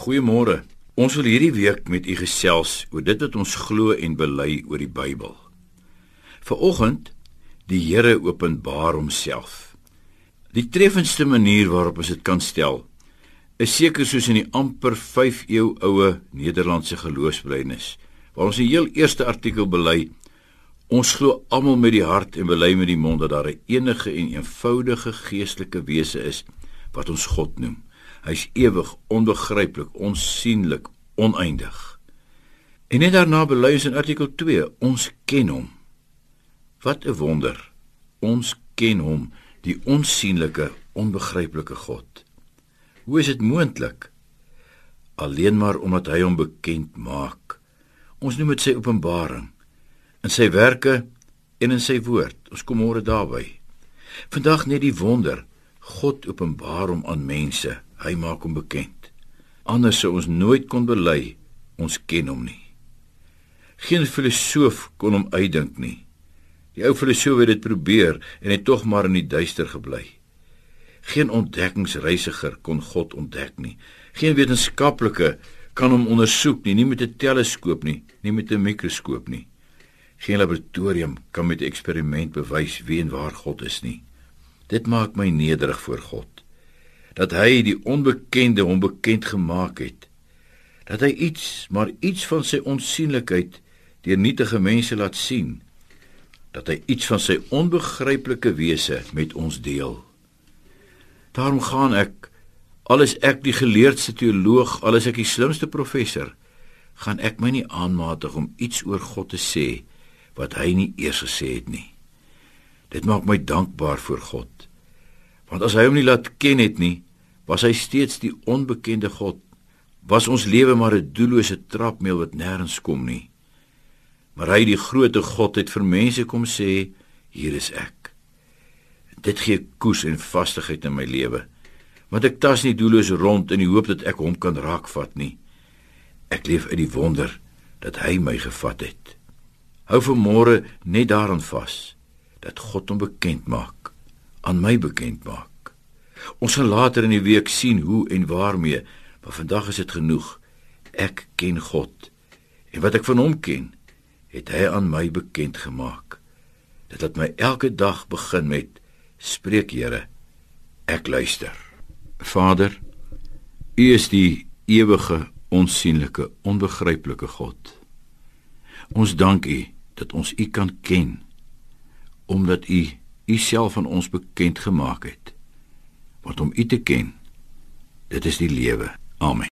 Goeiemôre. Ons wil hierdie week met u gesels oor dit wat ons glo en bely oor die Bybel. Vanoggend die Here openbaar homself. Die treffendste manier waarop ons dit kan stel is seker soos in die amper 5 eeu oue Nederlandse geloofsbelijdenis waar ons die heel eerste artikel bely ons glo almal met die hart en bely met die mond dat daar 'n enige en eenvoudige geestelike wese is wat ons God noem. Hy's ewig, onbegryplik, onsienlik, oneindig. En net daarna bely ons in artikel 2, ons ken hom. Wat 'n wonder. Ons ken hom, die onsienlike, onbegryplike God. Hoe is dit moontlik? Alleen maar omdat hy hom bekend maak. Ons noem dit sy openbaring in sy werke en in sy woord. Ons kom môre daarby. Vandag net die wonder God openbaar hom aan mense hy maak hom bekend. Anders sou ons nooit kon bely ons ken hom nie. Geen filosoof kon hom uitdink nie. Die ou filosoof het dit probeer en het tog maar in die duister gebly. Geen ontdekkingsreisiger kon God ontdek nie. Geen wetenskaplike kan hom ondersoek nie, nie met 'n teleskoop nie, nie met 'n mikroskoop nie. Geen laboratorium kan met 'n eksperiment bewys wie en waar God is nie. Dit maak my nederig voor God dat hy die onbekende hom bekend gemaak het dat hy iets maar iets van sy onsienlikheid deur nietige mense laat sien dat hy iets van sy onbegryplike wese met ons deel. Daarom gaan ek alles ek die geleerdste teoloog alles ek die slimste professor gaan ek my nie aanmatig om iets oor God te sê wat hy nie eers gesê het nie. Dit maak my dankbaar voor God Want as hy hom nie laat ken het nie, was hy steeds die onbekende God. Was ons lewe maar 'n doellose trapmeel wat nêrens kom nie. Maar hy die grootte God het vir mense kom sê, hier is ek. Dit gee koes en vastigheid in my lewe. Want ek tas nie doelloos rond in die hoop dat ek hom kan raakvat nie. Ek leef uit die wonder dat hy my gevat het. Hou vermôre net daaraan vas dat God hom bekend maak aan my bekend maak. Ons sal later in die week sien hoe en waarmee, maar vandag is dit genoeg. Ek ken God en wat ek van hom ken, het hy aan my bekend gemaak. Dit laat my elke dag begin met spreek Here, ek luister. Vader, U is die ewige, onsigbare, onbegryplike God. Ons dank U dat ons U kan ken omdat U U self aan ons bekend gemaak het. Want om U te ken, dit is die lewe. Amen.